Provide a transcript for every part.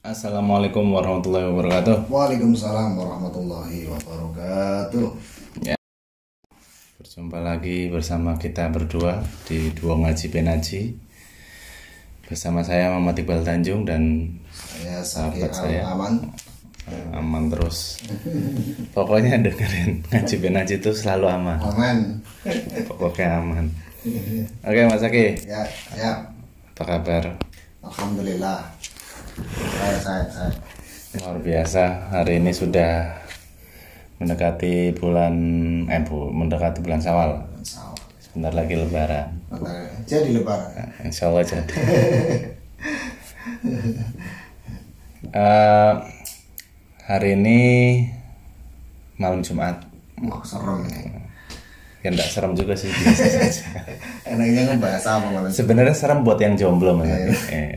Assalamualaikum warahmatullahi wabarakatuh. Waalaikumsalam warahmatullahi wabarakatuh. Berjumpa lagi bersama kita berdua di Dua Ngaji Benaji. Bersama saya Muhammad Iqbal Tanjung dan Saya Sahabat saya. Aman. eh, aman terus. Pokoknya dengerin Ngaji Benaji itu selalu aman. Aman. Pokoknya aman. Oke Mas Aki, Ya, ya. Apa kabar? Alhamdulillah. Saya, saya, saya. Luar biasa, hari ini sudah mendekati bulan eh bu, mendekati bulan. Sawah. Sebentar lagi lebaran. Jadi lebaran. Nah, Insya Allah jadi. Eh, hari ini malam Jumat. Wah, serem ini. Ya enggak serem juga sih biasa saja. Enaknya ngebahas apa malam Sebenarnya serem buat yang jomblo mas. Eh,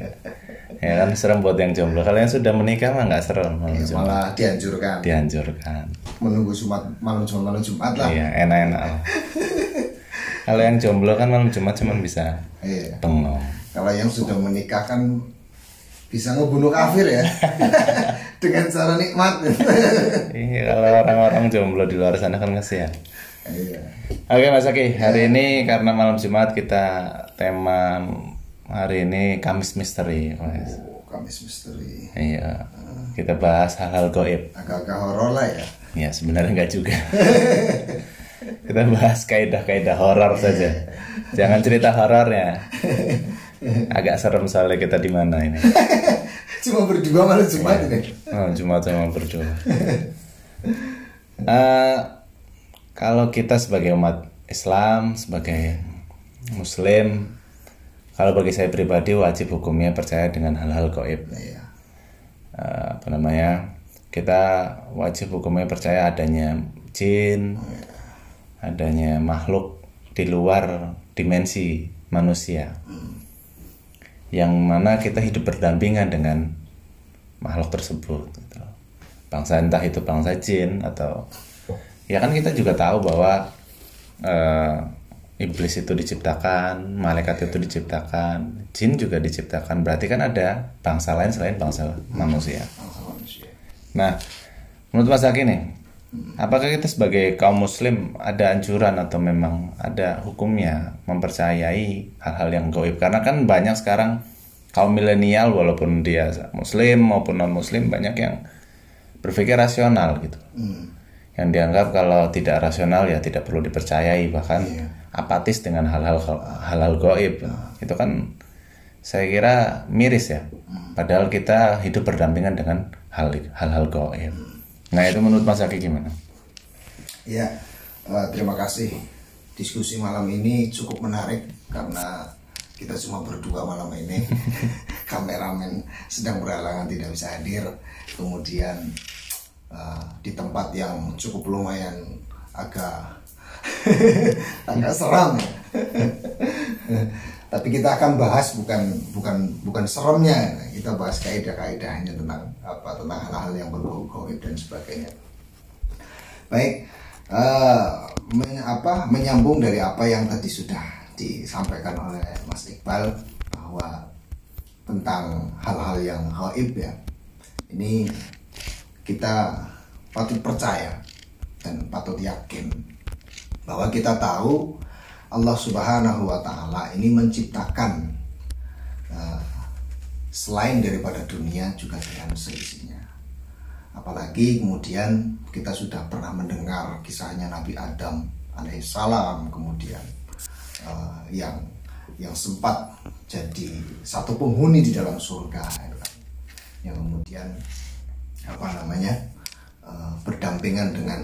Ya kan serem buat yang jomblo. Kalau yang sudah menikah mah nggak serem malam Ya, malah dianjurkan Dianjurkan. menunggu Jumat malam Jumat malam Jumat lah. Iya enak-enak. Kalau yang jomblo kan malam Jumat cuma bisa Iya. bengong. Kalau yang sudah menikah kan bisa ngebunuh kafir ya dengan cara nikmat. Iya kalau orang-orang jomblo di luar sana kan kesian. Iya. Oke Mas Aki, hari ini karena malam Jumat kita tema hari ini Kamis Misteri. Mas. Oh, Kamis misteri. Iya, kita bahas hal-hal goib. Agak-agak horor lah ya. Ya sebenarnya enggak juga. kita bahas kaidah-kaidah horor saja. Jangan cerita horornya. Agak serem soalnya kita di mana ini. Cuma berdua malam Jumat ini. Oh, Jumat sama berdua. Eh, kalau kita sebagai umat Islam, sebagai Muslim, kalau bagi saya pribadi wajib hukumnya percaya dengan hal-hal goib. Iya. Eh, apa namanya? Kita wajib hukumnya percaya adanya jin, adanya makhluk di luar dimensi manusia, yang mana kita hidup berdampingan dengan makhluk tersebut. gitu. Bangsa entah itu bangsa jin atau ya kan kita juga tahu bahwa eh, iblis itu diciptakan, malaikat itu diciptakan, jin juga diciptakan. Berarti kan ada bangsa lain selain bangsa manusia. Nah, menurut Mas Aki nih, apakah kita sebagai kaum muslim ada anjuran atau memang ada hukumnya mempercayai hal-hal yang gaib? Karena kan banyak sekarang kaum milenial walaupun dia muslim maupun non muslim banyak yang berpikir rasional gitu. Yang dianggap kalau tidak rasional ya tidak perlu dipercayai bahkan apatis dengan hal-hal hal-hal gaib. Itu kan saya kira miris ya. Padahal kita hidup berdampingan dengan hal hal-hal gaib. Nah, itu menurut Mas Aki gimana? Ya, eh, terima kasih. Diskusi malam ini cukup menarik karena kita cuma berdua malam ini. Kameramen sedang berhalangan tidak bisa hadir. Kemudian eh, di tempat yang cukup lumayan agak agak seram ya. Tapi kita akan bahas bukan bukan bukan seremnya, kita bahas kaidah-kaidahnya tentang apa tentang hal-hal yang berbau gaib dan sebagainya. Baik, eh, men- apa menyambung dari apa yang tadi sudah disampaikan oleh Mas Iqbal bahwa tentang hal-hal yang gaib ya. Ini kita patut percaya dan patut yakin bahwa kita tahu Allah Subhanahu wa taala ini menciptakan eh, selain daripada dunia juga dengan seisinya. Apalagi kemudian kita sudah pernah mendengar kisahnya Nabi Adam alaihissalam kemudian eh, yang yang sempat jadi satu penghuni di dalam surga gitu kan. yang kemudian apa namanya eh, berdampingan dengan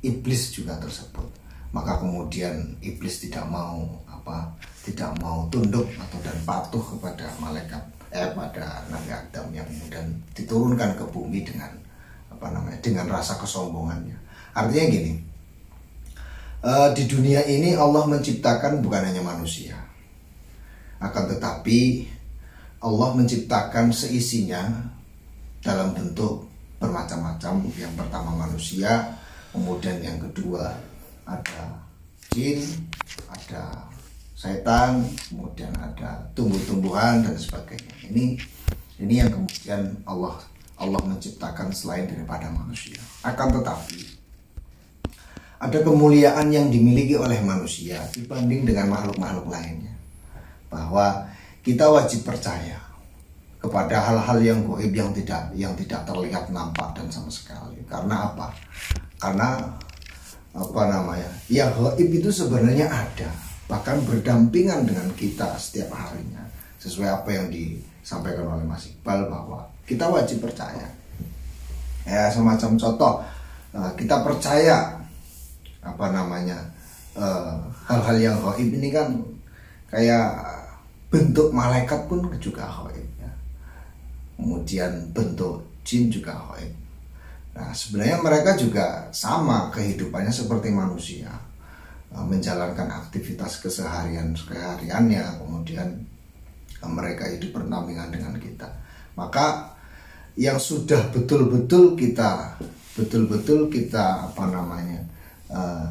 iblis juga tersebut. Maka kemudian iblis tidak mau apa tidak mau tunduk atau dan patuh kepada malaikat eh pada Nabi Adam yang kemudian diturunkan ke bumi dengan apa namanya dengan rasa kesombongannya. Artinya gini eh, di dunia ini Allah menciptakan bukan hanya manusia. Akan tetapi Allah menciptakan seisinya dalam bentuk bermacam-macam yang pertama manusia kemudian yang kedua ada jin ada setan, kemudian ada tumbuh-tumbuhan dan sebagainya. Ini ini yang kemudian Allah Allah menciptakan selain daripada manusia. Akan tetapi ada kemuliaan yang dimiliki oleh manusia dibanding dengan makhluk-makhluk lainnya. Bahwa kita wajib percaya kepada hal-hal yang goib yang tidak yang tidak terlihat nampak dan sama sekali. Karena apa? Karena apa namanya? Ya goib itu sebenarnya ada, bahkan berdampingan dengan kita setiap harinya. Sesuai apa yang disampaikan oleh Mas Iqbal bahwa kita wajib percaya. Ya semacam contoh eh, kita percaya apa namanya eh, hal-hal yang goib ini kan kayak bentuk malaikat pun juga. Kemudian bentuk jin juga goib. Nah sebenarnya mereka juga sama kehidupannya seperti manusia. Eh, menjalankan aktivitas keseharian kesehariannya. Kemudian mereka hidup berdampingan dengan kita. Maka yang sudah betul-betul kita betul-betul kita apa namanya uh,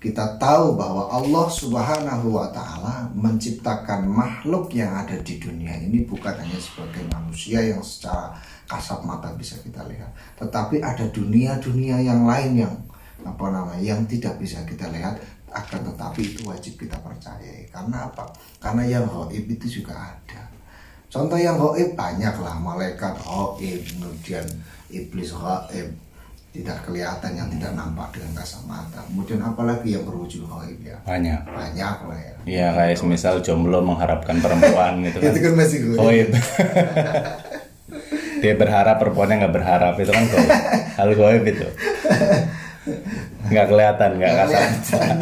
kita tahu bahwa Allah Subhanahu wa taala menciptakan makhluk yang ada di dunia ini bukan hanya sebagai manusia yang secara kasat mata bisa kita lihat, tetapi ada dunia-dunia yang lain yang apa namanya yang tidak bisa kita lihat akan tetapi itu wajib kita percayai karena apa? Karena yang gaib itu juga ada. Contoh yang gaib banyak lah, malaikat gaib, kemudian iblis gaib, tidak kelihatan yang tidak nampak dengan kasat mata. Kemudian apalagi yang berwujud gaib ya? Banyak. Banyak lah ya. Iya kayak misal jomblo mengharapkan perempuan gitu kan. Itu kan masih gaib. Goib. Dia berharap perempuannya nggak berharap itu kan goib. Hal goib itu. Nggak kelihatan, nggak kasar. kelihatan.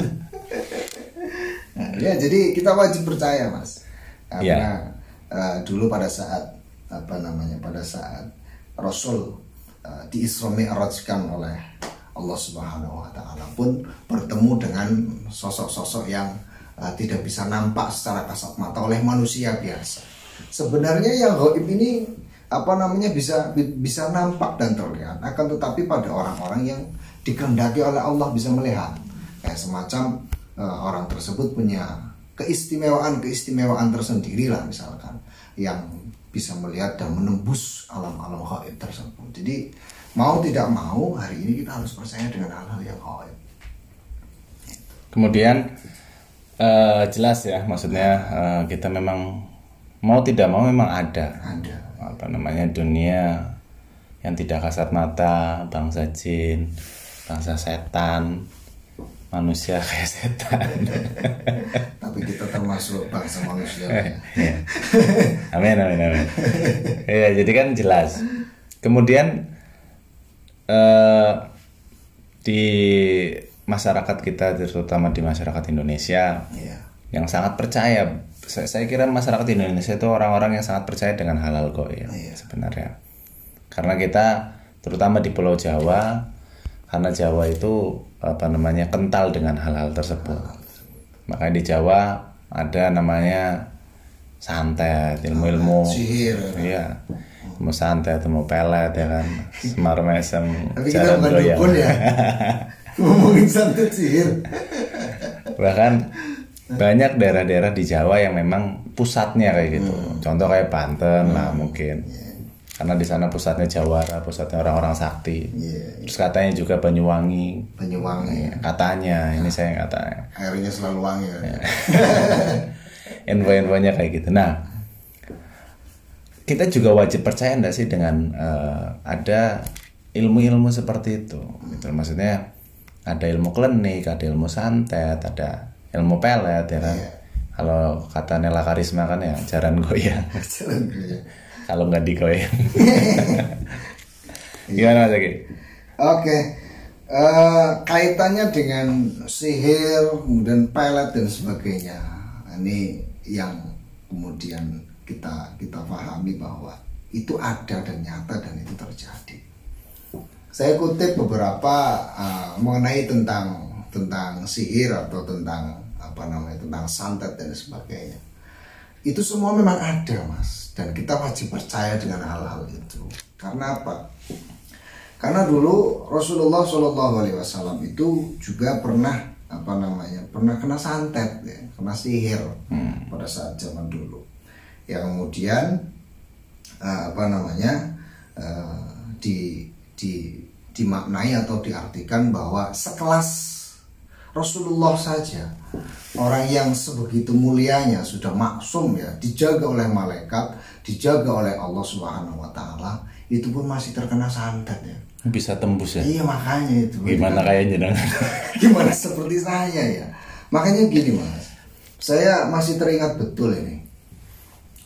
Nah, ya jadi kita wajib percaya mas karena Ya. eh, dulu pada saat apa namanya pada saat Rasul uh, diisra mi'rajkan oleh Allah Subhanahu Wa Taala pun bertemu dengan sosok-sosok yang eh, tidak bisa nampak secara kasat mata oleh manusia biasa. Sebenarnya yang gaib ini apa namanya bisa bi- bisa nampak dan terlihat akan tetapi pada orang-orang yang dikehendaki oleh Allah bisa melihat kayak semacam eh, orang tersebut punya keistimewaan keistimewaan tersendiri lah misalkan yang bisa melihat dan menembus alam-alam gaib tersebut. Jadi mau tidak mau hari ini kita harus percaya dengan hal-hal yang gaib. Kemudian eh, jelas ya, maksudnya eh, kita memang mau tidak mau memang ada. Ada. Apa namanya dunia yang tidak kasat mata, bangsa jin, bangsa setan, manusia kayak setan. tapi kita termasuk bangsa manusia ya. Iya. amin amin amin. Iya jadi kan jelas. Kemudian eh, di masyarakat kita terutama di masyarakat Indonesia Iya. yang sangat percaya. Saya, saya kira masyarakat Indonesia itu orang-orang yang sangat percaya dengan halal goib Iya. sebenarnya. Karena kita terutama di Pulau Jawa karena Jawa itu apa namanya kental dengan hal-hal tersebut. Makanya di Jawa ada namanya santet, ilmu-ilmu sihir Iya. Ilmu santet, ilmu pelet ya kan. Semar mesem. tapi kita bukan dukun ya ngomongin santet sihir Bahkan banyak daerah-daerah di Jawa yang memang pusatnya kayak gitu. Contoh kayak Banten lah mungkin. Karena di sana pusatnya Jawara, pusatnya orang-orang sakti. Iya. Terus katanya juga Banyuwangi. Banyuwangi Katanya, ini saya yang katanya. airnya selalu wangi ya. Info-infonya kayak gitu. Nah, kita juga wajib percaya enggak sih dengan eh, ada ilmu-ilmu seperti itu. Gitu. Maksudnya ada ilmu klinik, ada ilmu santet, ada ilmu pelet ya kan. Iya. Kalau kata Nela Karisma kan ya jaran goyang. Jalan ya. Kalau nggak digoyang. Gimana Mas? Oke, Eh, kaitannya dengan sihir, kemudian pelet dan sebagainya. Ini yang kemudian kita kita pahami bahwa itu ada dan nyata dan itu terjadi. Saya kutip beberapa eh, mengenai tentang tentang sihir atau tentang apa namanya tentang santet dan sebagainya. Itu semua memang ada mas dan kita wajib percaya dengan hal-hal itu. Karena apa? Karena dulu Rasulullah Shallallahu Alaihi Wasallam itu juga pernah apa namanya pernah kena santet ya, kena sihir pada saat zaman dulu. Yang kemudian eh, apa namanya eh, di di dimaknai atau diartikan bahwa sekelas Rasulullah saja. Orang yang sebegitu mulianya sudah maksum ya dijaga oleh malaikat dijaga oleh Allah Subhanahu Wa Taala itu pun masih terkena santet ya. Bisa tembus ya? Iya makanya itu. Gimana kayak jenengan gimana seperti saya ya? Makanya gini mas. Saya masih teringat betul ini.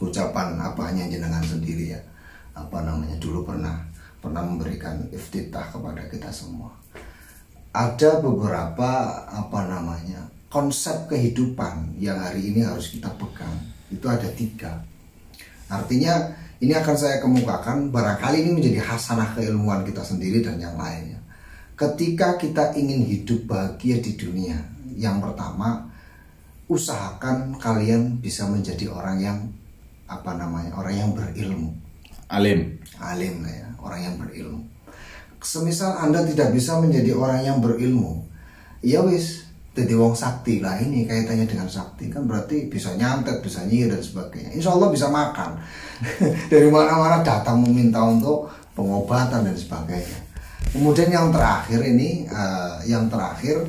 Ucapan apanya jenengan sendiri ya? Apa namanya? Dulu pernah pernah memberikan iftitah kepada kita semua ada beberapa apa namanya konsep kehidupan yang hari ini harus kita pegang. Itu ada tiga. Artinya ini akan saya kemukakan barangkali ini menjadi hasanah keilmuan kita sendiri dan yang lainnya. Ketika kita ingin hidup bahagia di dunia yang pertama usahakan kalian bisa menjadi orang yang apa namanya orang yang berilmu. Alim. Alim ya orang yang berilmu semisal anda tidak bisa menjadi orang yang berilmu ya wis jadi wong sakti. Lah ini kaitannya dengan sakti. Kan berarti bisa nyantet bisa nyihir dan sebagainya. Insya Allah bisa makan. Dari mana-mana datang meminta untuk pengobatan dan sebagainya. Kemudian yang terakhir ini eh, yang terakhir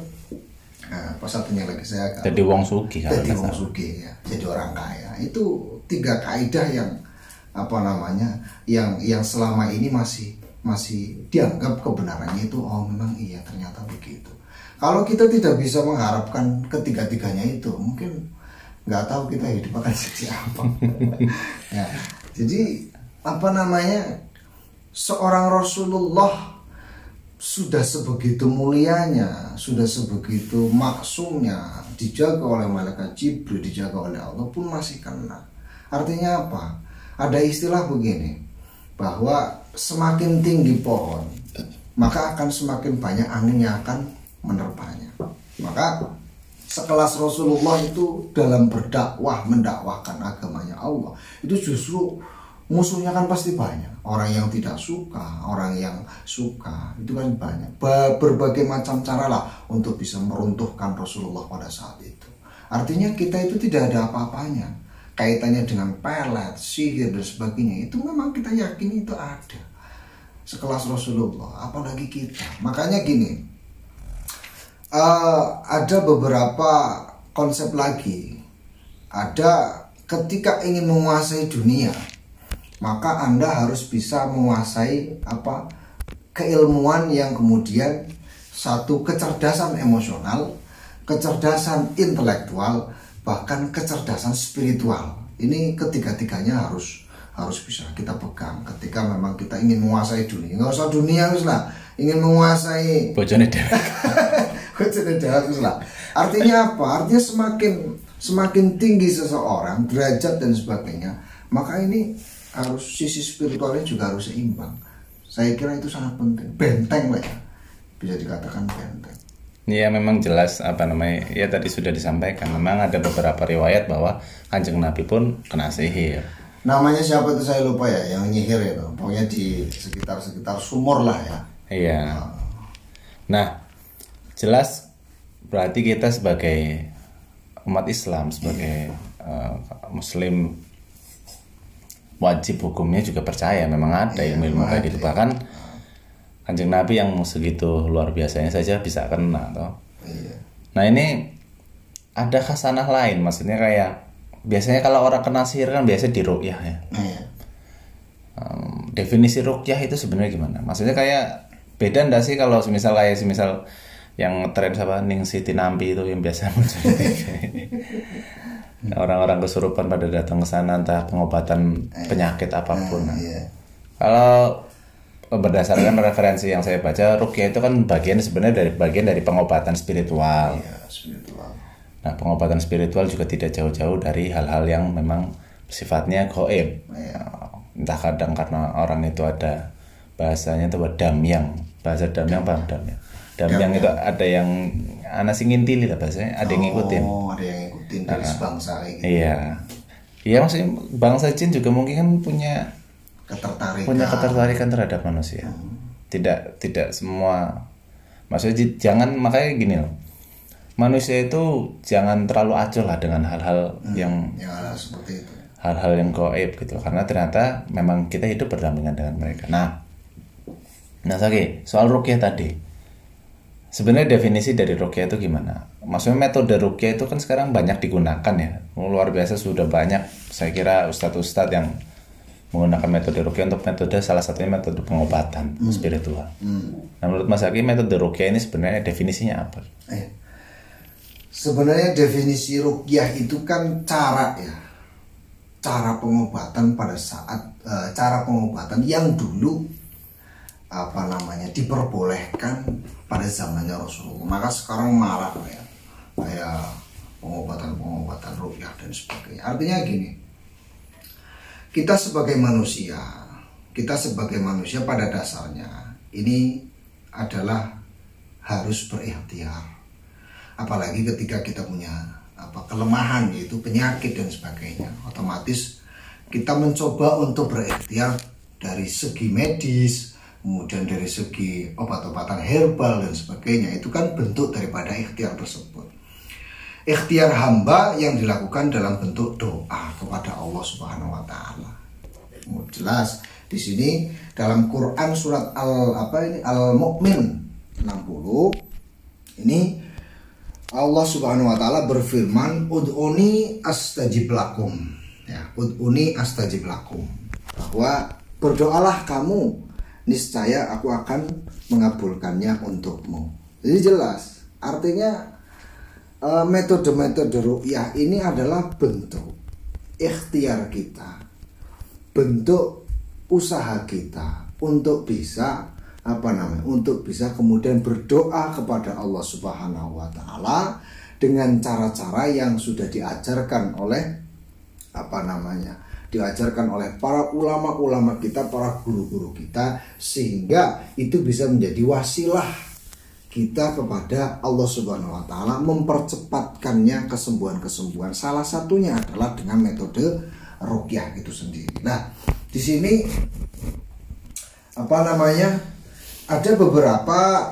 eh, apa satunya lagi? Saya jadi wong sugi kalau jadi wong sugih ya. Jadi orang kaya. Itu tiga kaidah yang apa namanya yang yang selama ini masih masih dianggap kebenarannya itu oh memang iya ternyata begitu kalau kita tidak bisa mengharapkan ketiga-tiganya itu mungkin nggak tahu kita hidup akan jadi apa ya jadi apa namanya seorang Rasulullah sudah sebegitu mulianya, sudah sebegitu maksumnya, dijaga oleh malaikat Jibril, dijaga oleh Allah pun masih kena. Artinya apa? Ada istilah begini, bahwa semakin tinggi pohon, maka akan semakin banyak angin yang akan menerpanya. Maka sekelas Rasulullah itu dalam berdakwah mendakwahkan agamanya Allah itu justru musuhnya kan pasti banyak. Orang yang tidak suka orang yang suka itu kan banyak. Ba- berbagai macam cara lah untuk bisa meruntuhkan Rasulullah pada saat itu. Artinya kita itu tidak ada apa-apanya kaitannya dengan pelet sihir dan sebagainya itu memang kita yakin itu ada sekelas Rasulullah apalagi kita makanya gini Eh, ada beberapa konsep lagi. Ada ketika ingin menguasai dunia, maka Anda harus bisa menguasai apa keilmuan yang kemudian satu kecerdasan emosional, kecerdasan intelektual, bahkan kecerdasan spiritual. Ini ketiga-tiganya harus harus bisa kita pegang ketika memang kita ingin menguasai dunia. Nggak usah dunia wis lah, ingin menguasai bojone dhewe Bojone dewek lah. Artinya apa? Artinya semakin semakin tinggi seseorang derajat dan sebagainya, maka ini harus sisi spiritualnya juga harus seimbang. Saya kira itu sangat penting. Benteng lah ya. Bisa dikatakan benteng. Ya memang jelas apa namanya ya tadi sudah disampaikan memang ada beberapa riwayat bahwa kanjeng Nabi pun kena sihir. Namanya siapa itu saya lupa ya, yang nyihir itu. Pokoknya di sekitar-sekitar sumur lah ya. Iya. Nah jelas berarti kita sebagai umat Islam sebagai eh, Muslim wajib hukumnya juga percaya memang ada ilmu-ilmu kayak gitu bahkan kanjeng Nabi yang segitu luar biasanya saja bisa kena toh. Iya. Nah ini ada khasanah lain, maksudnya kayak biasanya kalau orang kena sihir kan biasa di ruqyah ya. Nah, ya. Em, definisi ruqyah itu sebenarnya gimana? Maksudnya kayak beda ndak sih kalau semisal kayak semisal yang tren siapa Ning Siti Nampi itu yang biasa muncul TV. Orang-orang kesurupan pada datang ke sana entah pengobatan penyakit apa pun. Nah, Iya. Kalau berdasarkan referensi yang saya baca, ruqyah itu kan bagian sebenarnya dari bagian dari pengobatan spiritual. Iya, spiritual. Nah, pengobatan spiritual juga tidak jauh-jauh dari hal-hal yang memang sifatnya goib. Iya. Entah kadang karena orang itu ada bahasanya itu damyang. Bahasa damyang paham damyang. Damyang itu ada yang anak sing ngintili lah bahasanya, ada yang ngikutin. Oh, ada yang ngikutin dari sebangsa kayak gitu. Iya. Iya maksudnya bangsa jin juga mungkin kan punya Ketertarikan. punya ketertarikan terhadap manusia. Tidak tidak semua maksudnya jangan makanya gini loh. manusia itu jangan terlalu acuh lah dengan hal-hal yang ya hal seperti itu. hal-hal yang goib gitu karena ternyata memang kita hidup berdampingan dengan mereka. Nah nah lagi soal rukyah tadi. Sebenarnya definisi dari rukyah itu gimana? Maksudnya metode rukyah itu kan sekarang banyak digunakan ya. Luar biasa sudah banyak. Saya kira ustadz-ustadz yang menggunakan metode rukyah untuk metode salah satunya metode pengobatan spiritual. Nah menurut Mas Aki metode rukyah ini sebenarnya definisinya apa? Eh, sebenarnya definisi rukyah itu kan cara ya cara pengobatan pada saat eh, cara pengobatan yang dulu apa namanya diperbolehkan pada zamannya Rasulullah. Maka sekarang marak ya kayak pengobatan-pengobatan rukyah dan sebagainya. Artinya gini kita sebagai manusia kita sebagai manusia pada dasarnya ini adalah harus berikhtiar. Apalagi ketika kita punya apa kelemahan yaitu penyakit dan sebagainya. Otomatis kita mencoba untuk berikhtiar dari segi medis kemudian dari segi obat-obatan herbal dan sebagainya. Itu kan bentuk daripada ikhtiar tersebut ikhtiar hamba yang dilakukan dalam bentuk doa kepada Allah Subhanahu wa taala. Jelas di sini dalam Quran surat Al apa ini Al Mukmin 60 ini Allah Subhanahu wa taala berfirman ud'uni astajib lakum ya ud'uni astajib lakum bahwa berdoalah kamu niscaya aku akan mengabulkannya untukmu. Jadi jelas artinya metode-metode ru'yah ini adalah bentuk ikhtiar kita bentuk usaha kita untuk bisa apa namanya untuk bisa kemudian berdoa kepada Allah Subhanahu wa taala dengan cara-cara yang sudah diajarkan oleh apa namanya diajarkan oleh para ulama-ulama kita, para guru-guru kita sehingga itu bisa menjadi wasilah kita kepada Allah Subhanahu wa taala mempercepatkannya kesembuhan-kesembuhan. Salah satunya adalah dengan metode rukyah itu sendiri. Nah, di sini apa namanya? Ada beberapa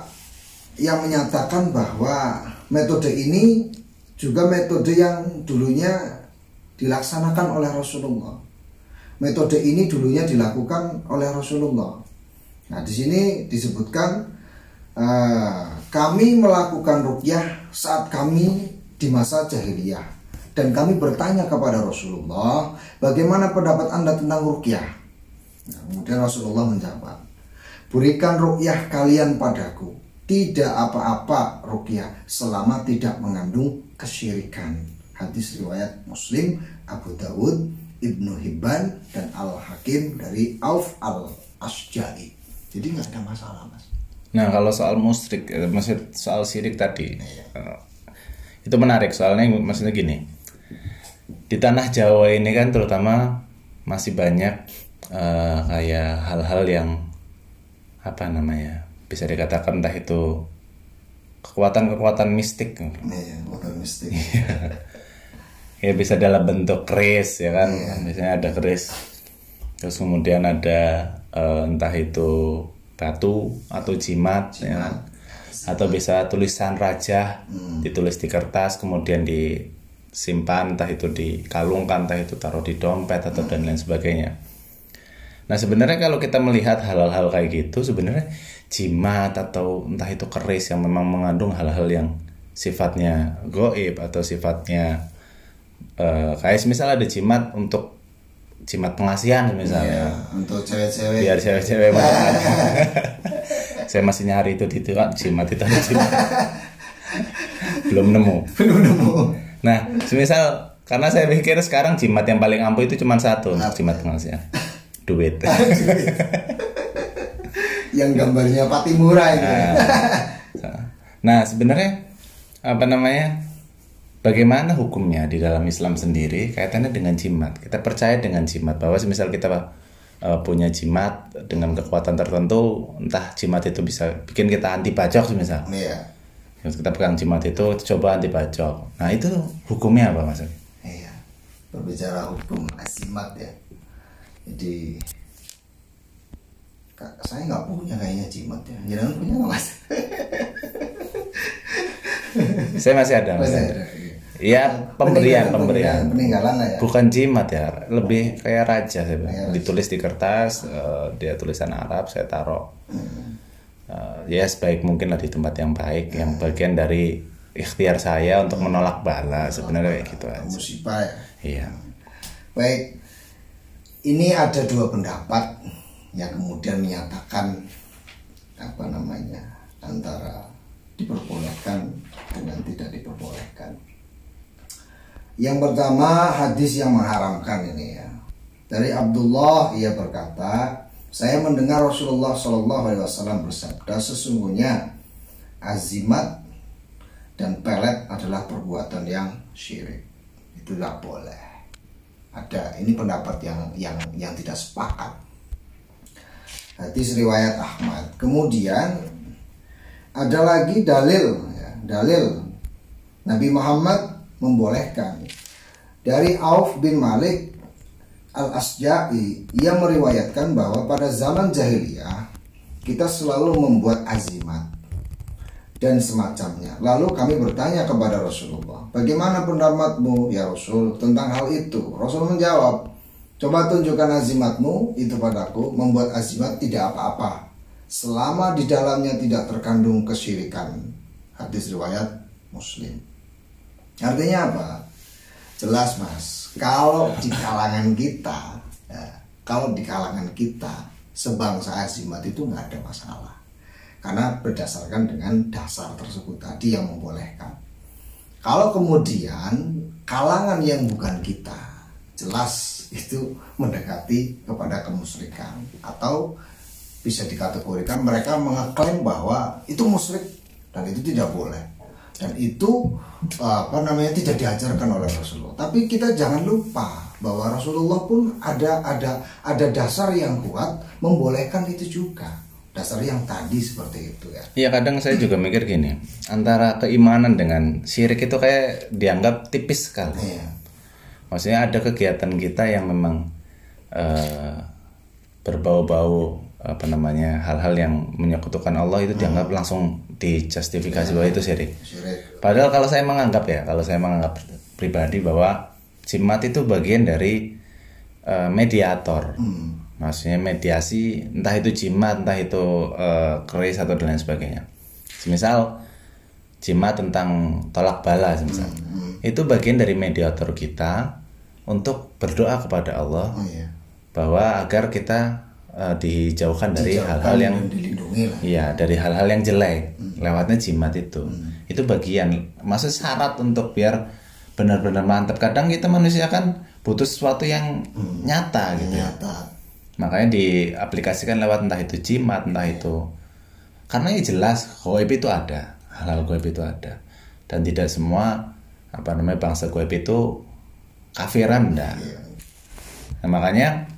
yang menyatakan bahwa metode ini juga metode yang dulunya dilaksanakan oleh Rasulullah. Metode ini dulunya dilakukan oleh Rasulullah. Nah, di sini disebutkan Ah, kami melakukan rukyah saat kami di masa jahiliyah. Dan kami bertanya kepada Rasulullah bagaimana pendapat anda tentang rukyah? Nah, kemudian Rasulullah menjawab berikan rukyah kalian padaku. Tidak apa-apa rukyah selama tidak mengandung kesyirikan. Hadis riwayat Muslim Abu Dawud Ibnu Hibban dan Al Hakim dari Auf al Asjari jadi nggak ada masalah mas Nah kalau soal musrik, eh, maksud soal sirik tadi, eh, itu menarik. Soalnya maksudnya gini, di tanah Jawa ini kan terutama masih banyak eh, kayak hal-hal yang apa namanya bisa dikatakan entah itu kekuatan-kekuatan mistik, Iya, mistik. ya bisa dalam bentuk keris ya kan, biasanya ada keris, terus kemudian ada eh, entah itu batu atau jimat, ya. Kan? atau bisa tulisan raja ditulis di kertas kemudian disimpan entah itu dikalungkan entah itu taruh di dompet atau dan lain sebagainya. Nah sebenarnya kalau kita melihat hal-hal kayak gitu sebenarnya jimat atau entah itu keris yang memang mengandung hal-hal yang sifatnya goib atau sifatnya eh, kayak misal ada jimat untuk jimat pengasihan misalnya Iya, untuk cewek-cewek. biar cewek-cewek saya masih nyari itu di itu kan jimat itu jimat. belum nemu Belum nemu. nah semisal karena saya pikir sekarang jimat yang paling ampuh itu cuma satu untuk jimat pengasihan duit Yang gambarnya Patimura itu. nah sebenarnya apa namanya bagaimana hukumnya di dalam Islam sendiri kaitannya dengan jimat kita percaya dengan jimat bahwa semisal kita uh, punya jimat dengan kekuatan tertentu entah jimat itu bisa bikin kita anti bacok semisal Iya. Kita pegang jimat itu coba anti bacok nah itu hukumnya apa mas Iya. Berbicara hukum asimat ya. Jadi saya nggak punya kayaknya jimat ya. Jangan punya mas. saya masih ada masih Masih ada. Iya. Iya pemberian pemberian. peninggalan lah ya Bukan jimat ya, lebih kayak raja saya bilang. Ditulis di kertas, eh, dia tulisan Arab, saya taruh. Hmm. Eh, ya sebaik mungkin lah di tempat yang baik, yang bagian dari ikhtiar saya untuk menolak bala sebenarnya kayak gitu aja. musibah ya Iya. Baik, ini ada dua pendapat yang kemudian menyatakan apa namanya antara diperbolehkan dengan tidak diperbolehkan. Yang pertama hadis yang mengharamkan ini ya. Dari Abdullah ia berkata, saya mendengar Rasulullah Shallallahu Alaihi Wasallam bersabda, sesungguhnya azimat dan pelet adalah perbuatan yang syirik. Itu tidak boleh ada ini pendapat yang yang yang tidak sepakat hadis riwayat Ahmad kemudian ada lagi dalil ya, dalil Nabi Muhammad membolehkan dari Auf bin Malik al Asja'i ia meriwayatkan bahwa pada zaman jahiliyah kita selalu membuat azimat dan semacamnya. Lalu kami bertanya kepada Rasulullah, bagaimana pendapatmu ya Rasul tentang hal itu? Rasul menjawab, coba tunjukkan azimatmu itu padaku, membuat azimat tidak apa-apa, selama di dalamnya tidak terkandung kesyirikan. Hadis riwayat Muslim. Artinya apa? Jelas mas, kalau di kalangan kita, ya, kalau di kalangan kita sebangsa azimat itu nggak ada masalah karena berdasarkan dengan dasar tersebut tadi yang membolehkan. Kalau kemudian kalangan yang bukan kita jelas itu mendekati kepada kemusyrikan atau bisa dikategorikan mereka mengeklaim bahwa itu musyrik dan itu tidak boleh dan itu apa namanya tidak diajarkan oleh Rasulullah. Tapi kita jangan lupa bahwa Rasulullah pun ada ada ada dasar yang kuat membolehkan itu juga dasar yang tadi seperti itu ya. Iya kadang saya juga mikir gini, antara keimanan dengan syirik itu kayak dianggap tipis sekali. Iya. Maksudnya ada kegiatan kita yang memang eh, berbau-bau apa namanya hal-hal yang menyekutukan Allah itu dianggap langsung dijustifikasi bahwa itu syirik. Padahal kalau saya menganggap ya, kalau saya menganggap pribadi bahwa jimat itu bagian dari eh, mediator. Maksudnya mediasi entah itu jimat, entah itu keris atau dan lain sebagainya. Semisal jimat tentang tolak bala semisal. Itu bagian dari mediator kita untuk berdoa kepada Allah Oh iya. bahwa agar kita eh, dijauhkan dari hal-hal yang. Iya, dari hal-hal yang jelek lewatnya jimat itu. Itu bagian. Maksud syarat untuk biar benar-benar mantap. Kadang kita manusia kan butuh sesuatu yang nyata gitu. Ternyata Makanya diaplikasikan lewat entah itu jimat, entah itu karena ya jelas goib itu ada, hal-hal goib itu ada. Dan tidak semua apa namanya bangsa goib itu kafiran enggak. Nah, makanya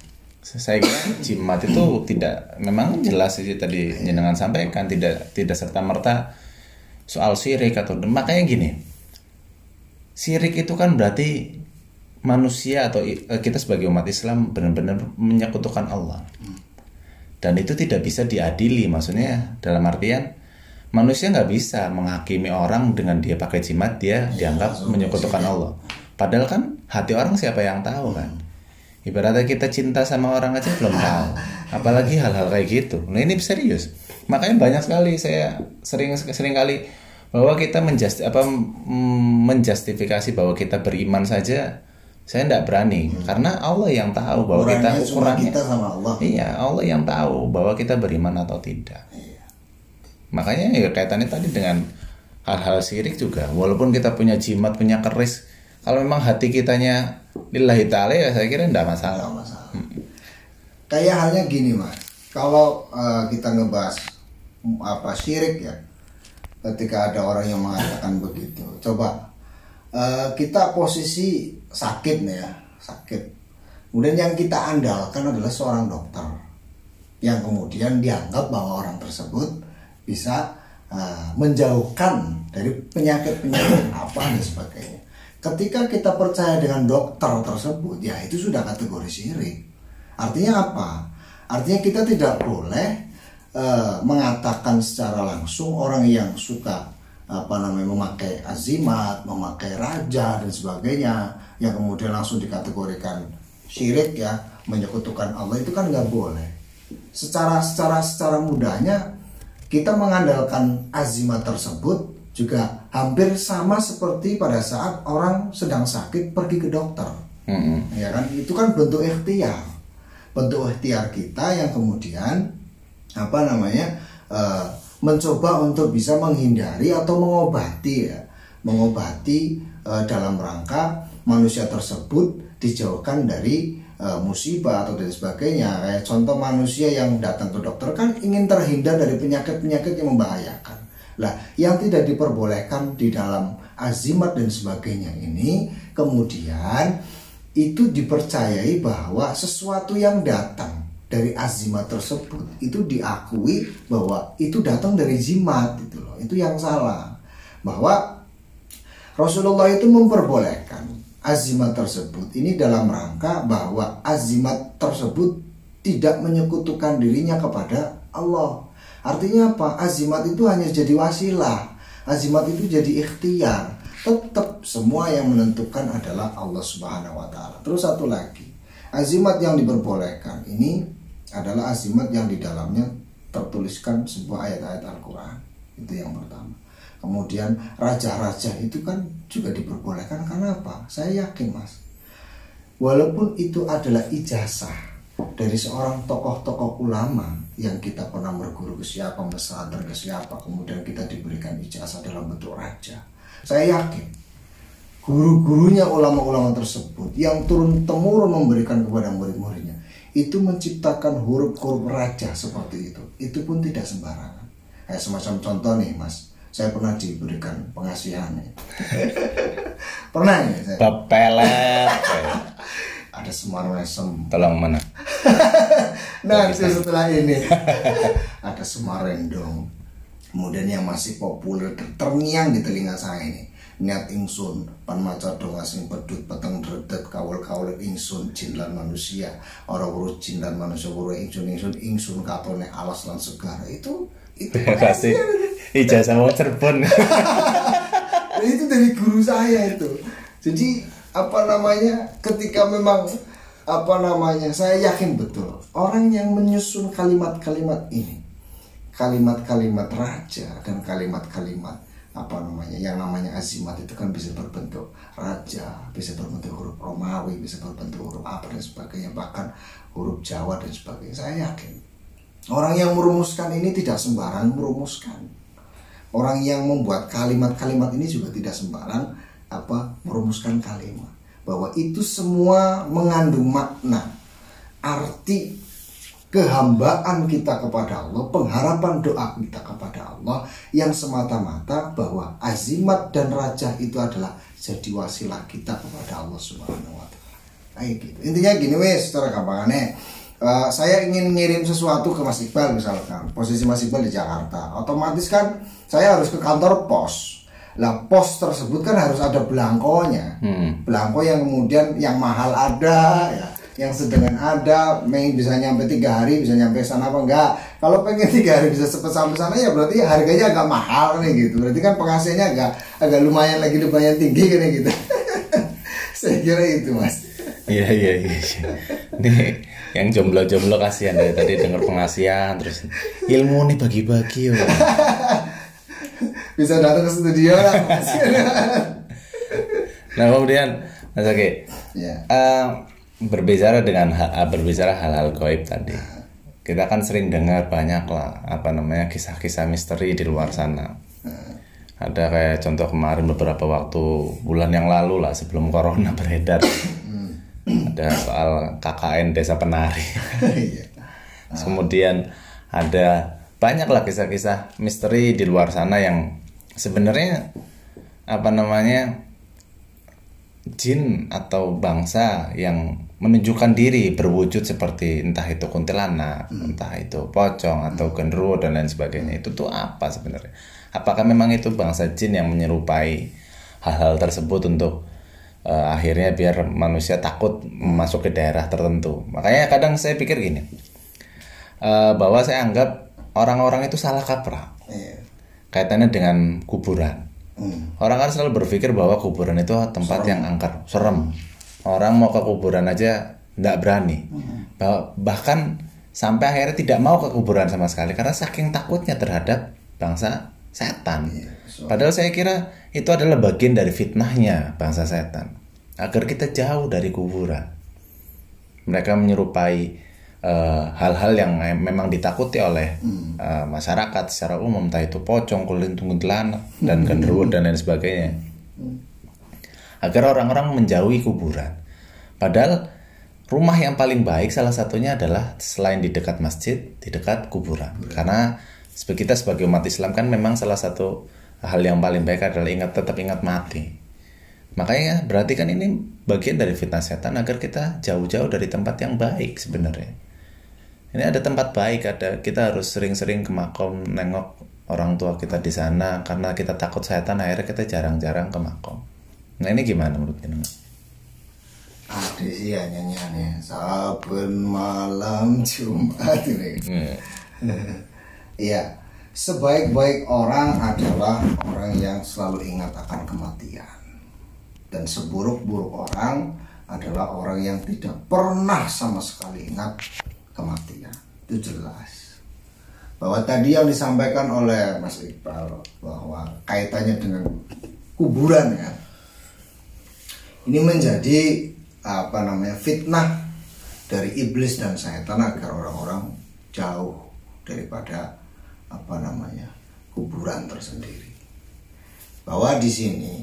saya kira jimat itu tidak memang jelas sih tadi jenengan sampaikan tidak tidak serta merta soal syirik atau makanya gini syirik itu kan berarti manusia atau eh, kita sebagai umat Islam benar-benar menyekutukan Allah. Dan itu tidak bisa diadili maksudnya dalam artian manusia nggak bisa menghakimi orang dengan dia pakai jimat dia dianggap menyekutukan Allah. Padahal kan hati orang siapa yang tahu kan ibaratnya kita cinta sama orang aja belum tahu apalagi hal-hal kayak gitu nah ini serius makanya banyak sekali saya sering sering kali bahwa kita menjust apa mm, menjustifikasi bahwa kita beriman saja saya tidak berani karena Allah yang tahu bahwa kita ukurannya ukurannya kita sama Allah. Iya, Allah yang tahu bahwa kita beriman atau tidak. Makanya ya kaitannya tadi dengan hal-hal syirik juga. Walaupun kita punya jimat, punya keris, kalau memang hati kitanya lillahi ta'ala ya saya kira tidak masalah. Nggak masalah. Kayak halnya gini mas, kalau eh, kita ngebahas mm, apa syirik ya, ketika ada orang yang mengatakan begitu, coba eh, kita posisi sakit nih ya, sakit. Kemudian yang kita andalkan adalah seorang dokter yang kemudian dianggap bahwa orang tersebut bisa eh, menjauhkan dari penyakit-penyakit apa dan sebagainya. Ketika kita percaya dengan dokter tersebut, ya itu sudah kategori syirik. Artinya apa? Artinya kita tidak boleh eh, mengatakan secara langsung orang yang suka apa namanya memakai azimat, memakai raja dan sebagainya yang kemudian langsung dikategorikan syirik ya menyekutukan Allah itu kan nggak boleh. Secara secara secara mudahnya kita mengandalkan azimat tersebut juga hampir sama seperti pada saat orang sedang sakit pergi ke dokter. Mm-mm. Ya kan itu kan bentuk ikhtiar. Bentuk ikhtiar kita yang kemudian apa namanya? eh, mencoba untuk bisa menghindari atau mengobati ya, mengobati eh, dalam rangka manusia tersebut dijauhkan dari eh, musibah atau dan sebagainya. Kayak contoh manusia yang datang ke dokter kan ingin terhindar dari penyakit-penyakit yang membahayakan. Lah, yang tidak diperbolehkan di dalam azimat dan sebagainya ini kemudian itu dipercayai bahwa sesuatu yang datang dari azimat tersebut itu diakui bahwa itu datang dari jimat itu loh. Itu yang salah. Bahwa Rasulullah itu memperbolehkan azimat tersebut ini dalam rangka bahwa azimat tersebut tidak menyekutukan dirinya kepada Allah. Artinya apa? Azimat itu hanya jadi wasilah. Azimat itu jadi ikhtiar. Tetap semua yang menentukan adalah Allah Subhanahu wa taala. Terus satu lagi. Azimat yang diperbolehkan ini adalah azimat yang di dalamnya tertuliskan sebuah ayat-ayat Al-Qur'an. Itu yang pertama. Kemudian raja-raja itu kan juga diperbolehkan karena apa? Saya yakin mas, walaupun itu adalah ijazah dari seorang tokoh-tokoh ulama yang kita pernah berguru ke siapa, mesantren ke siapa, kemudian kita diberikan ijazah dalam bentuk raja. Saya yakin guru-gurunya ulama-ulama tersebut yang turun temurun memberikan kepada murid-muridnya itu menciptakan huruf-huruf raja seperti itu. Itu pun tidak sembarangan. Kayak semacam contoh nih mas, saya pernah diberikan pengasihan ya. pernah ya saya. Pepelet. Ada semar mesem. Tolong mana? Nah, itu setelah ini ada Semarendong. Kemudian yang masih populer terngiang di telinga saya ini. Niat ingsun, pan maca dong asing pedut peteng dredet kawul kawul ingsun jin lan manusia. Ora urut jin lan manusia wuru ingsun ingsun ingsun katone alas lan segara. Itu itu Kasih ijazah mau. Dan itu dari guru saya itu. Jadi apa namanya ketika memang apa namanya? Saya yakin betul. Orang yang menyusun kalimat-kalimat ini kalimat-kalimat raja dan kalimat-kalimat apa namanya yang namanya azimat itu kan bisa berbentuk raja bisa berbentuk huruf Romawi bisa berbentuk huruf apa dan sebagainya bahkan huruf Jawa dan sebagainya. Saya yakin. Orang yang merumuskan ini tidak sembarang merumuskan. Orang yang membuat kalimat-kalimat ini juga tidak sembarang apa merumuskan kalimat bahwa itu semua mengandung makna arti kehambaan kita kepada Allah, pengharapan doa kita kepada Allah yang semata-mata bahwa azimat dan raja itu adalah jadi wasilah kita kepada Allah Subhanahu wa taala. Kayak gitu. Intinya gini wes, secara gampangannya eh, saya ingin ngirim sesuatu ke Mas Iqbal misalkan, posisi Mas Iqbal di Jakarta. Otomatis kan saya harus ke kantor pos. Lah pos tersebut kan harus ada belangkonya. Hmm. Belangko yang kemudian yang mahal ada ya yang sedang ada pengen bisa nyampe tiga hari bisa nyampe sana apa enggak kalau pengen tiga hari bisa cepet sampai sana ya berarti harganya agak mahal nih gitu berarti kan penghasilnya agak agak lumayan lagi lumayan tinggi kan gitu saya kira itu mas Iya iya iya. Nih yang jomblo-jomblo kasihan dari tadi dengar pengasihan terus ilmu nih bagi-bagi yo. bisa datang ke studio lah Nah kemudian Mas Oke, ya eh, berbicara dengan ha- eh, berbicara hal-hal goib tadi, kita kan sering dengar banyak lah apa namanya kisah-kisah misteri di luar sana. Ada kayak contoh kemarin beberapa waktu bulan yang lalu lah sebelum corona beredar. Ada soal KKN Desa Penari. Iya. Kemudian ada banyak lah kisah-kisah misteri di luar sana yang sebenarnya apa namanya jin atau bangsa yang menunjukkan diri berwujud seperti entah itu kuntilanak, entah itu pocong atau genderuwo dan lain sebagainya. Itu tuh apa sebenarnya? Apakah memang itu bangsa jin yang menyerupai hal-hal tersebut untuk eh, akhirnya biar manusia takut masuk ke daerah tertentu? Makanya kadang saya pikir gini, eh, bahwa saya anggap orang-orang itu salah kaprah. Iya. Kaitannya dengan kuburan. Hmm. Orang kan selalu berpikir bahwa kuburan itu tempat yang angker, serem. Orang mau ke kuburan aja nggak berani. Bah- Bahkan sampai akhirnya tidak mau ke kuburan sama sekali karena saking takutnya terhadap bangsa setan. so- Padahal saya kira itu adalah bagian dari fitnahnya bangsa setan agar kita jauh dari kuburan. Mereka menyerupai eh, hal-hal yang memang ditakuti oleh eh, masyarakat secara umum, entah itu pocong, kulintung, kuntilanak, dan genderuwo dan lain sebagainya. Agar orang-orang menjauhi kuburan. Padahal rumah yang paling baik salah satunya adalah selain di dekat masjid, di dekat kuburan. Karena sebe- kita sebagai umat Islam kan memang salah satu hal yang paling baik adalah ingat tetap ingat mati. Makanya berarti kan ini bagian dari fitnah setan agar kita jauh-jauh dari tempat yang baik sebenarnya. Ini ada tempat baik, ada kita harus sering-sering ke makom nengok orang tua kita di sana karena kita takut setan akhirnya kita jarang-jarang ke makom. Nah ini gimana menurut jenengan? Ada sih ya nyanyiannya Saben malam Jumat ini Hmm. Iya Sebaik-baik orang adalah orang yang selalu ingat akan kematian Dan seburuk-buruk orang adalah orang yang tidak pernah sama sekali ingat kematian. Itu jelas. Bahwa tadi yang disampaikan oleh Mas Iqbal Bahwa kaitannya dengan kuburan ya. Ini menjadi apa namanya fitnah dari iblis dan setan agar orang-orang jauh daripada apa namanya kuburan tersendiri. Bahwa di sini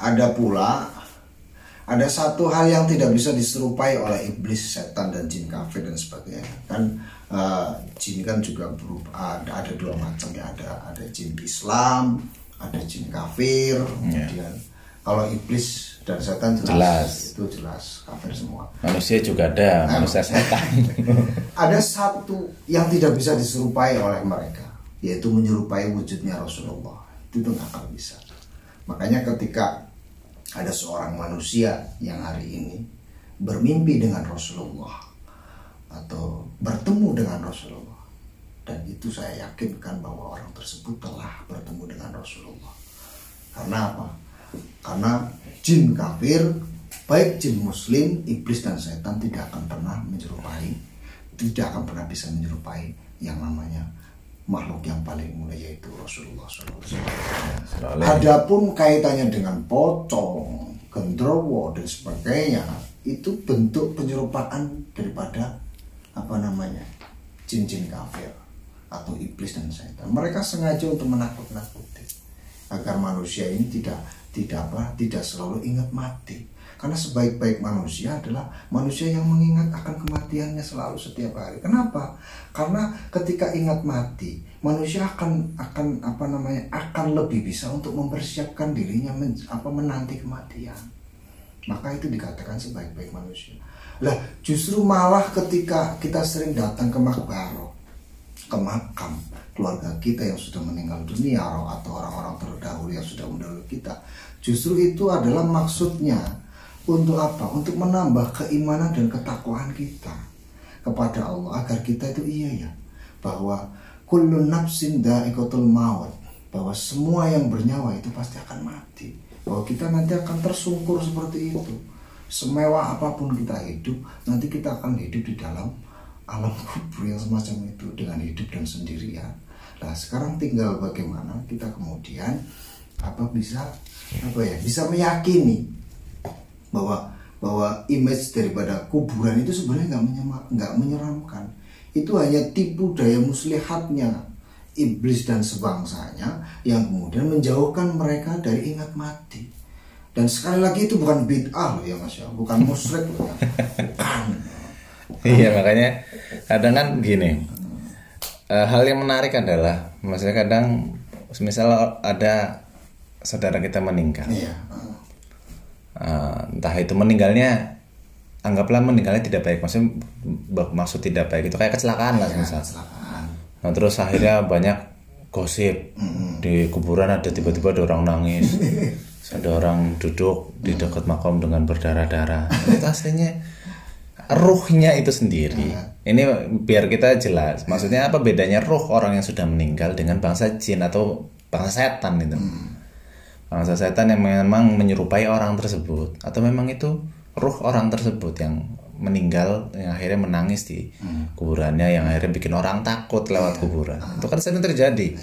ada pula ada satu hal yang tidak bisa diserupai oleh iblis, setan dan jin kafir dan sebagainya. Kan eh, jin kan juga berupa ada, ada dua macam ya, ada ada jin Islam, ada jin kafir, kemudian kalau iblis dan setan jelas, Jelas. itu jelas kafir semua. Manusia juga ada, manusia setan. Ada satu yang tidak bisa diserupai oleh mereka, yaitu menyerupai wujudnya Rasulullah. Itu nggak akan bisa. Makanya ketika ada seorang manusia yang hari ini bermimpi dengan Rasulullah atau bertemu dengan Rasulullah dan itu saya yakinkan bahwa orang tersebut telah bertemu dengan Rasulullah. Karena apa? Karena jin kafir, baik jin muslim, iblis dan setan tidak akan pernah menyerupai, tidak akan pernah bisa menyerupai yang namanya makhluk yang paling mulia yaitu Rasulullah SAW. Adapun kaitannya dengan pocong, gendrowo dan sebagainya, itu bentuk penyerupaan daripada apa namanya jin-jin kafir atau iblis dan setan. Mereka sengaja untuk menakut-nakuti agar manusia ini tidak tidak apa tidak selalu ingat mati. Karena sebaik-baik manusia adalah manusia yang mengingat akan kematiannya selalu setiap hari. Kenapa? Karena ketika ingat mati, manusia akan akan apa namanya akan lebih bisa untuk mempersiapkan dirinya men, apa menanti kematian. Maka itu dikatakan sebaik-baik manusia. Lah, justru malah ketika kita sering datang ke makbaro, ke makam keluarga kita yang sudah meninggal dunia atau orang-orang terdahulu yang sudah mendahului kita, justru itu adalah maksudnya untuk apa? Untuk menambah keimanan dan ketakwaan kita kepada Allah. Agar kita itu iya ya bahwa kullu nafsin dha'iqatul maut bahwa semua yang bernyawa itu pasti akan mati. Bahwa kita nanti akan tersungkur seperti itu. Semewah apa pun kita hidup nanti kita akan hidup di dalam alam kubur yang semacam itu dengan hidup dan sendirian. Nah sekarang tinggal bagaimana kita kemudian apa bisa apa ya bisa meyakini bahwa bahwa image daripada kuburan itu sebenarnya nggak nggak menyeramkan. Itu hanya tipu daya muslihatnya iblis dan sebangsanya yang kemudian menjauhkan mereka dari ingat mati. Dan sekali lagi itu bukan bid'ah loh ya mas ya bukan musyrik loh ya. Bukan. Iya makanya kadang kan gini eh, hal yang menarik adalah maksudnya kadang misal ada saudara kita meninggal. Iya Eh, entah itu meninggalnya anggaplah meninggalnya tidak baik. Maksudnya maksud tidak baik itu kayak kecelakaan lah ya, misal. kecelakaan. Nah terus akhirnya banyak gosip di kuburan ada tiba-tiba ada orang nangis ada orang duduk di dekat makam dengan berdarah-darah. Itu aslinya ruhnya itu sendiri. Ini biar kita jelas. Maksudnya apa bedanya roh orang yang sudah meninggal dengan bangsa jin atau bangsa setan itu bangsa setan yang memang menyerupai orang tersebut. Atau memang itu roh orang tersebut yang meninggal yang akhirnya menangis di kuburannya yang akhirnya bikin orang takut lewat kuburan. Itu kan sering terjadi.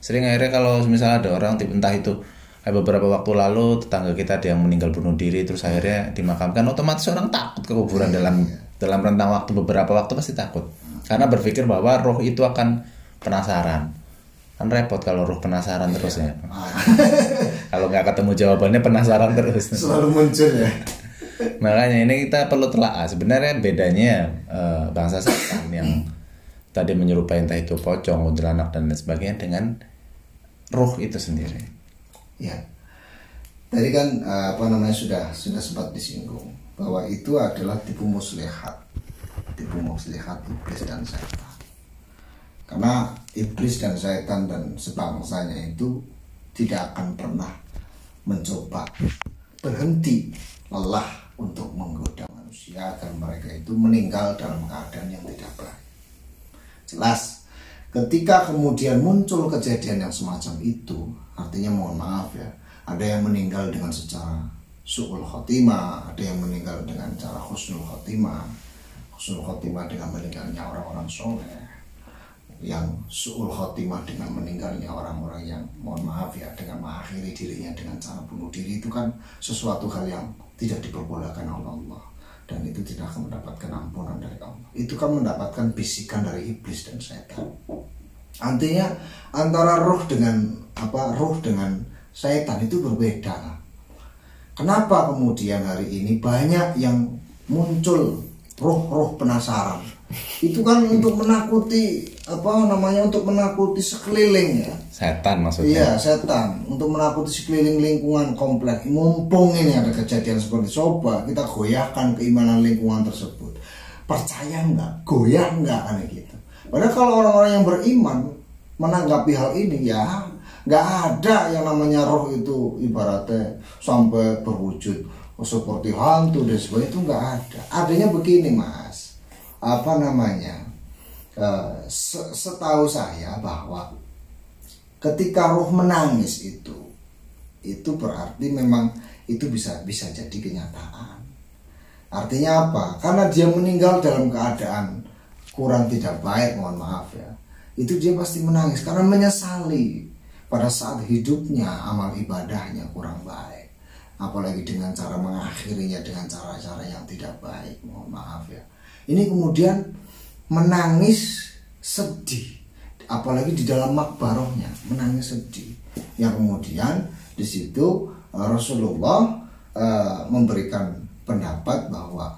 Sering akhirnya kalau misalnya ada orang entah itu beberapa waktu lalu tetangga kita ada yang meninggal bunuh diri terus akhirnya dimakamkan otomatis orang takut ke kuburan dalam dalam rentang waktu beberapa waktu pasti takut. Karena berpikir bahwa roh itu akan penasaran. Kan repot kalau roh penasaran terus ya kalau nggak ketemu jawabannya penasaran terus. Selalu muncul ya. Makanya ini kita perlu telaah. Sebenarnya bedanya eh, bangsa setan yang tadi menyerupai entah itu pocong, kuntilanak dan lain sebagainya dengan roh itu sendiri. ya. Tadi kan eh, apa namanya sudah sudah sempat disinggung bahwa itu adalah tipu muslihat. Tipu muslihat iblis dan setan. Karena iblis dan setan dan sebangsanya itu tidak akan pernah mencoba berhenti lelah untuk menggoda manusia agar mereka itu meninggal dalam keadaan yang tidak baik. Jelas, ketika kemudian muncul kejadian yang semacam itu, artinya mohon maaf ya, ada yang meninggal dengan secara su'ul khotimah, ada yang meninggal dengan cara husnul khotimah, husnul khotimah dengan meninggalnya orang-orang soleh, yang su'ul khotimah dengan meninggalnya orang-orang yang mohon maaf ya dengan mengakhiri dirinya dengan cara bunuh diri itu kan sesuatu hal yang tidak diperbolehkan oleh Allah. Dan itu tidak akan mendapatkan ampunan dari Allah. Itu kan mendapatkan bisikan dari iblis dan setan. Artinya antara roh dengan apa roh dengan setan itu berbeda. Kenapa kemudian hari ini banyak yang muncul roh-roh penasaran itu kan untuk menakuti apa namanya untuk menakuti sekeliling ya Setan maksudnya. Iya setan untuk menakuti sekeliling lingkungan komplek. Mumpung ini ada kejadian seperti coba kita goyahkan keimanan lingkungan tersebut. Percaya nggak? Goyah nggak aneh gitu. Padahal kalau orang-orang yang beriman menanggapi hal ini ya nggak ada yang namanya roh itu ibaratnya sampai berwujud seperti hantu dan sebagainya itu nggak ada. Adanya begini mas, apa namanya? Eh, se- setahu saya bahwa ketika roh menangis itu itu berarti memang itu bisa bisa jadi kenyataan. Artinya apa? Karena dia meninggal dalam keadaan kurang tidak baik mohon maaf ya. Itu dia pasti menangis karena menyesali pada saat hidupnya amal ibadahnya kurang baik. Apalagi dengan cara mengakhirinya dengan cara-cara yang tidak baik mohon maaf ya ini kemudian menangis sedih. Apalagi di dalam makbarohnya menangis sedih. Yang kemudian di situ eh, Rasulullah eh, memberikan pendapat bahwa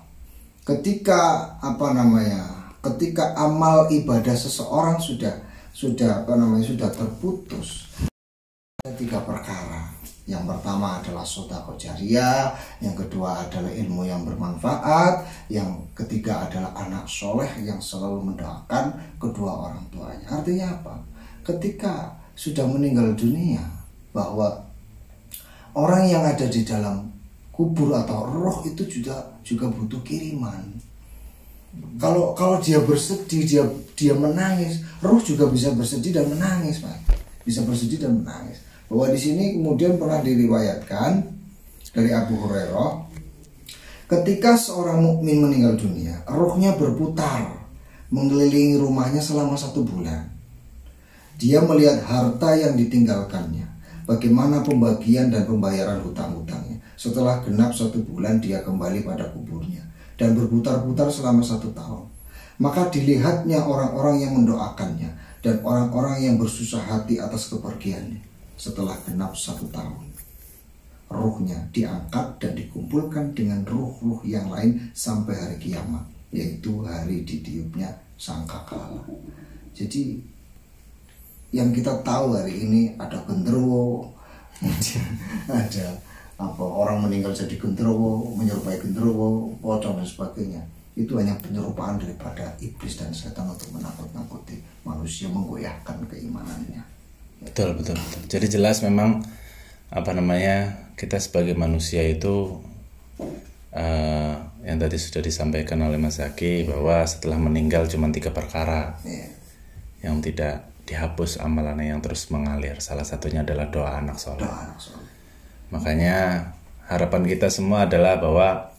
ketika apa namanya ketika amal ibadah seseorang sudah sudah apa namanya sudah terputus tiga perkara yang pertama adalah sodako jariah yang kedua adalah ilmu yang bermanfaat yang ketiga adalah anak soleh yang selalu mendoakan kedua orang tuanya. Artinya apa? Ketika sudah meninggal dunia bahwa orang yang ada di dalam kubur atau roh itu juga juga butuh kiriman. Kalau kalau dia bersedih dia dia menangis roh juga bisa bersedih dan menangis pak. Bisa bersedih dan menangis bahwa di sini kemudian pernah diriwayatkan dari Abu Hurairah ketika seorang mukmin meninggal dunia rohnya berputar mengelilingi rumahnya selama satu bulan. Dia melihat harta yang ditinggalkannya bagaimana pembagian dan pembayaran hutang-hutangnya. Setelah genap satu bulan dia kembali pada kuburnya dan berputar-putar selama satu tahun. Maka dilihatnya orang-orang yang mendoakannya dan orang-orang yang bersusah hati atas kepergiannya setelah genap satu tahun. Ruhnya diangkat dan dikumpulkan dengan ruh-ruh yang lain sampai hari kiamat, yaitu hari ditiupnya sangkakala. Jadi yang kita tahu hari ini ada genderuwo, ada apa orang meninggal jadi genderuwo, menyerupai genderuwo, pocong dan sebagainya. Itu hanya penyerupaan daripada iblis dan setan untuk menakut-nakuti manusia menggoyahkan keimanannya. Betul, betul, betul. Jadi jelas memang apa namanya kita sebagai manusia itu eh, yang tadi sudah disampaikan oleh Mas Zaki bahwa setelah meninggal cuma tiga perkara Iya. yang tidak dihapus amalannya yang terus mengalir. Salah satunya adalah doa anak soleh. Doa anak soleh. Makanya harapan kita semua adalah bahwa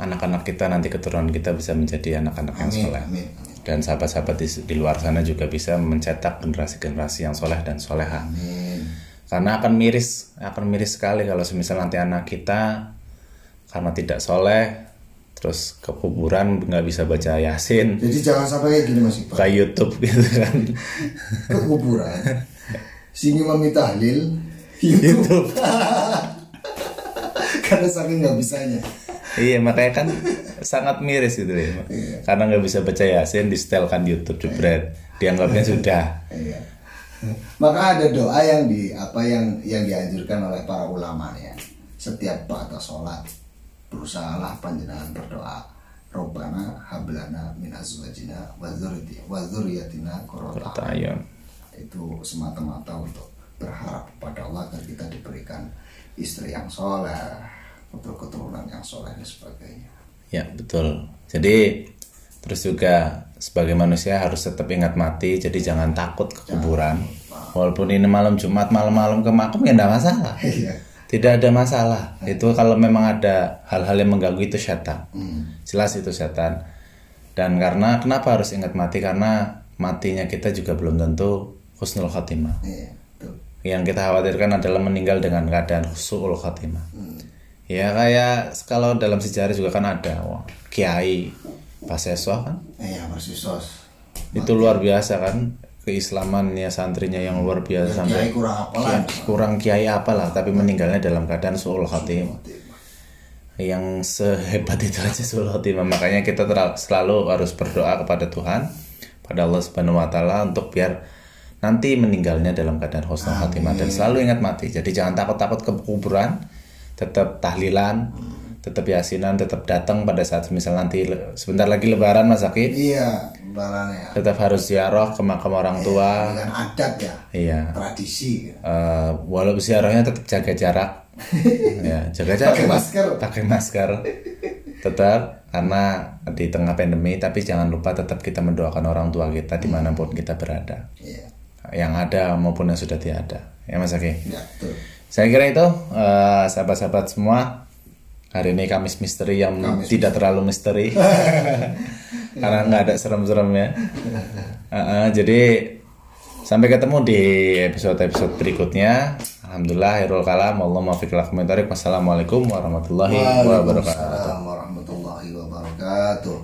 anak-anak kita nanti keturunan kita bisa menjadi anak-anak yang soleh. amin, amin. Dan sahabat-sahabat di, di luar sana juga bisa mencetak generasi-generasi yang soleh dan soleha. Amin. Karena akan miris, akan miris sekali kalau semisal nanti anak kita karena tidak soleh, terus ke kuburan nggak bisa baca yasin, Jadi jangan sampai kayak gini Mas Iqbal. buka YouTube gitu kan. Ke kuburan. Sini mami tahlil. YouTube. Karena saking nggak bisanya. iya makanya kan sangat miris gitu ya. Karena nggak bisa baca yasin, di YouTube jebret, dianggapnya sudah. Iya. Maka ada doa yang di apa yang yang dianjurkan oleh para ulama ya. Setiap pada sholat berusahalah panjenengan berdoa. Robbana hablana min azwajina wa dzurriyyati- wa dzurriyyatina qurrata itu semata-mata untuk berharap kepada Allah agar kita diberikan istri yang soleh, keturunan yang soleh dan sebagainya. Ya betul. Jadi terus juga sebagai manusia harus tetap ingat mati. Jadi jangan takut ke kuburan. Walaupun ini malam Jumat malam-malam ke makam ya enggak masalah. Iya. Tidak ada masalah. Itu kalau memang ada hal-hal yang mengganggu itu setan. Jelas itu setan. Dan karena kenapa harus ingat mati? Karena matinya kita juga belum tentu husnul khotimah. Iya. Yang kita khawatirkan adalah meninggal dengan keadaan husnul khotimah. Ya kayak kalau dalam sejarah juga kan ada wah, kiai Paseso kan? Iya, persisos. itu luar biasa kan keislamannya santrinya yang luar biasa Ya, sampai kiai kurang apa lah. Kiai- kurang kiai apalah tapi meninggalnya dalam keadaan suul khotimah yang sehebat itu aja suul khotimah makanya kita selalu harus berdoa kepada Tuhan pada Allah Subhanahu wa taala untuk biar nanti meninggalnya dalam keadaan husnul khotimah dan selalu ingat mati. Jadi jangan takut-takut ke kuburan tetap tahlilan tetap yasinan tetap datang pada saat misal nanti sebentar lagi lebaran Mas Zakid Iya, barangnya. tetap harus ziarah ke makam orang tua. Dengan adat ya, iya. Tradisi. Eh, walaupun ziarahnya tetap jaga jarak. Ya jaga jarak Pakai masker. pakai masker. Tetap karena di tengah pandemi tapi jangan lupa tetap kita mendoakan orang tua kita di mana pun kita berada. Iya, yang ada maupun yang sudah tiada. Ya mas Aki ya, betul. Saya kira itu eh, sahabat-sahabat semua hari ini Kamis misteri yang tidak terlalu misteri. Karena nggak ada serem-seremnya Eh, eh, jadi sampai ketemu di episode-episode berikutnya. Alhamdulillah Hirul Kalam. Allah lakum Wassalamualaikum warahmatullahi wabarakatuh. Waalaikumsalam warahmatullahi wabarakatuh.